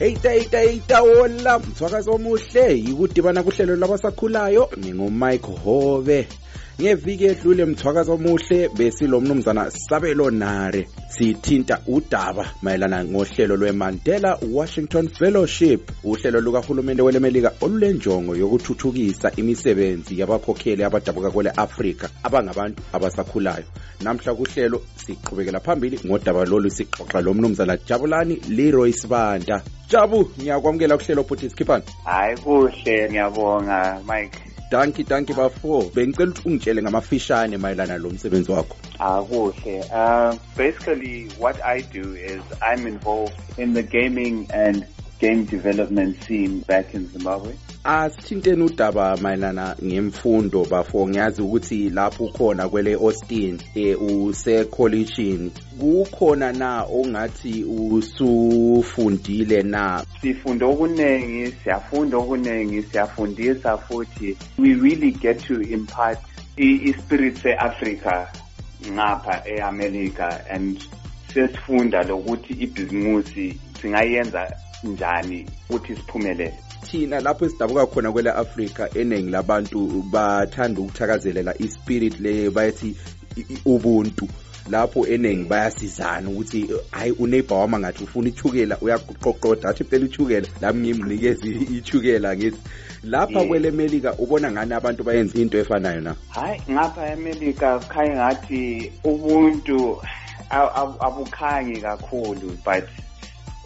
Eita eita eita wola mthwakazi omuhle yikudibana kuhlelo labasakhulayo ngingumike hove ngeviki edlule mthwakazi omuhle besilo mnumzana sabelo nare sithinta udaba mayelana ngohlelo lweMandela Washington Fellowship uhlelo lukahulumende welemelika olulenjongo yokuthuthukisa imisebenzi yabakhokheli abadabuka kwele Afrika abangabantu abasakhulayo. Namhla kuhlelo siqhubekela phambili ngodaba lolu sixoxa lo mnumzana Jabulani Leroy Sibanda. Jabu ngiyakwamukela kuhlelo futhi sikhiphani hayi kuhle ngiyabonga Mike. Danki danki bafo bengicela ukuthi ungitshele ngamafishane mayelana lo msebenzi wakho. Uh, basically what i do is i'm involved in the gaming and game development scene back in zimbabwe? Asithinteni udaba mayelana ngemfundo bafo ngiyazi ukuthi lapho ukhona kwele Austin eh usecollegeini kukhona na ongathi usufundile na? Sifunda okuningi siyafunda okuningi siyafundisa futhi. We really get to impart i-spirit se-africa ngapha e-america and sesifunda lokuthi ibhizimusi singayenza njani ukuthi siphumelele? Thina lapho esidabuka khona kwele Africa eningi labantu bathanda ukuthakazelela ispirit le bayathi ubuntu. Lapho eningi bayasizana ukuthi hayi uneighbor wami ngathi ufuna ichukela uyaqoqoda athi phela ichukela lami ngimnikeza ichukela ngithi. Lapha kwele America ubona ngani abantu bayenza into efanayo na? Hayi ngapha eMelika kukhanya ngathi ubuntu abukhanyi kakhulu but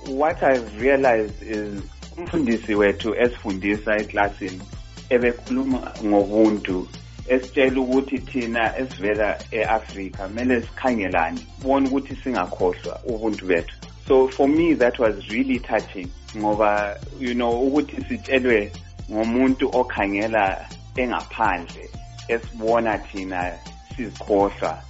what i've realized is umfundisi wethu esifundisa eklasini ebekhuluma ngobuntu esitshela ukuthi thina esivela e-afrika kumele sikhangelane bona ukuthi singakhohlwa ubuntu bethu. So for me that was really touching ngoba you know ukuthi sitshelwe ngomuntu okhangela engaphandle esibona thina sizikhohlwa.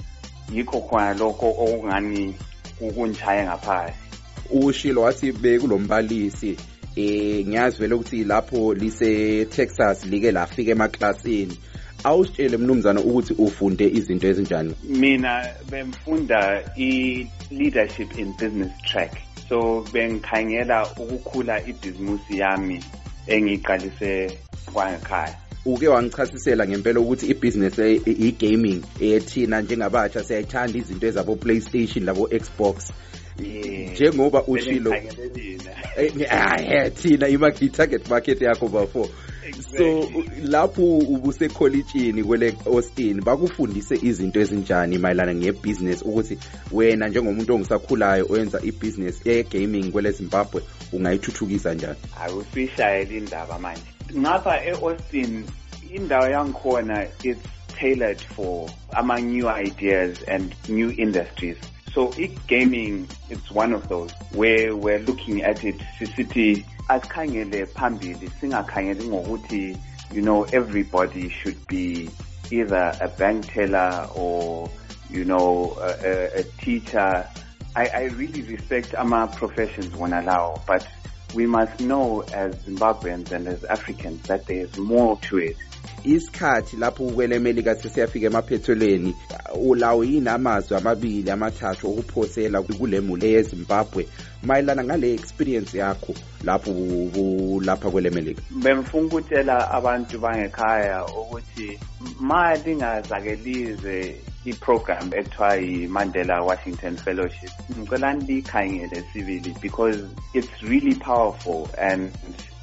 Yikho khona lokho okungani kukunjaya ngaphakathi ushilo wathi bekulombalisi eh ngiyazi vele ukuthi lapho lise Texas like lafika emaklasini. Awusitshele mnumzana ukuthi ufunde izinto ezinjani? Mina bemfunda i-leadership in business track. So bengikhangela ukukhula ibhizimusi yami engiyiqalise kwangekhaya. Uke wangichasisela ngempela ukuthi ibusiness i-gaming ethina njengabatsha siyayithanda izinto ezabo PlayStation labo Xbox njengoba ushilo. eh thina i-target market yakho bafo so lapho ubusekholejini kwele Austin bakufundise izinto ezinjani mayelana ngebusiness ukuthi wena njengomuntu ongisakhulayo oyenza ibusiness ye-gaming kwele Zimbabwe ungayithuthukisa njani? Awusishayela indaba manje. Ngapha e-Austin indawo yangikhona it's tailored for ama new ideas and new industries. So i-gaming it's one of those where we're looking at it sisithi asikhangele phambili singakhangeli ngokuthi you know everybody should be either a bank teller or you know a, a, a teacher. I, I really respect ama professions wona lawo but we must know as Zimbabweans and as Africans that there is more to it. Isikhathi lapho kwele America sesiyafika emaphethelweni ulawo yini amazwi amabili amathathu okuphosela kule mule yeZimbabwe mayelana ngale experience yakho lapho lapha kwele America bemfuna ukutshela abantu bangekhaya ukuthi ma lingazakelize iprogram ekuthiwa yi-mandela washington fellowship. Ngicela likhangele sibili because it's really powerful and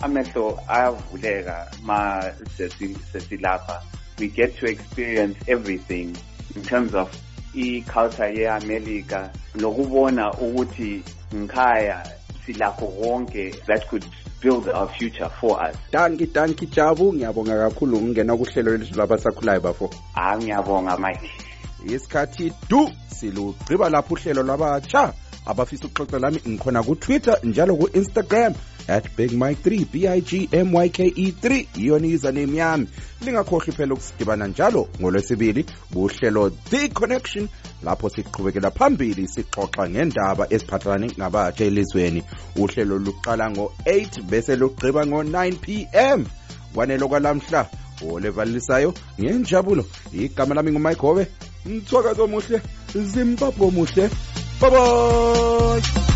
amehlo ayavuleka ma sesilapha. We get to experience everything in terms of i-culture ye-america nokubona ukuthi ngikhaya silakho konke that could build our future for us. Danki danki jabu. Ngiyabonga kakhulu ngingena kuhlelo lethu labasakhulayo bafo. Hayi ngiyabonga mike. Isikhathi du silugqiba lapho uhlelo lwabatsha abafisa ukuxoxa lami ngikhona ku-twitter njalo ku-instagram at bigmike3 b-i-g-m-y-k-e 3 iyona username yami. Lingakhohlwi phela ukusidibana njalo ngolwesibili kuhlelo the connection lapho siqhubekela phambili sixoxa ngendaba eziphathelane ngabatsha elizweni. Uhlelo luqala ngo-8 bese lugqiba ngo-9 p m. Kwanelo kwalamhla olevalisayo ngenjabulo. Igama lami ngumike hobe Ntwa kato monshe, zimba pou monshe. Bye bye!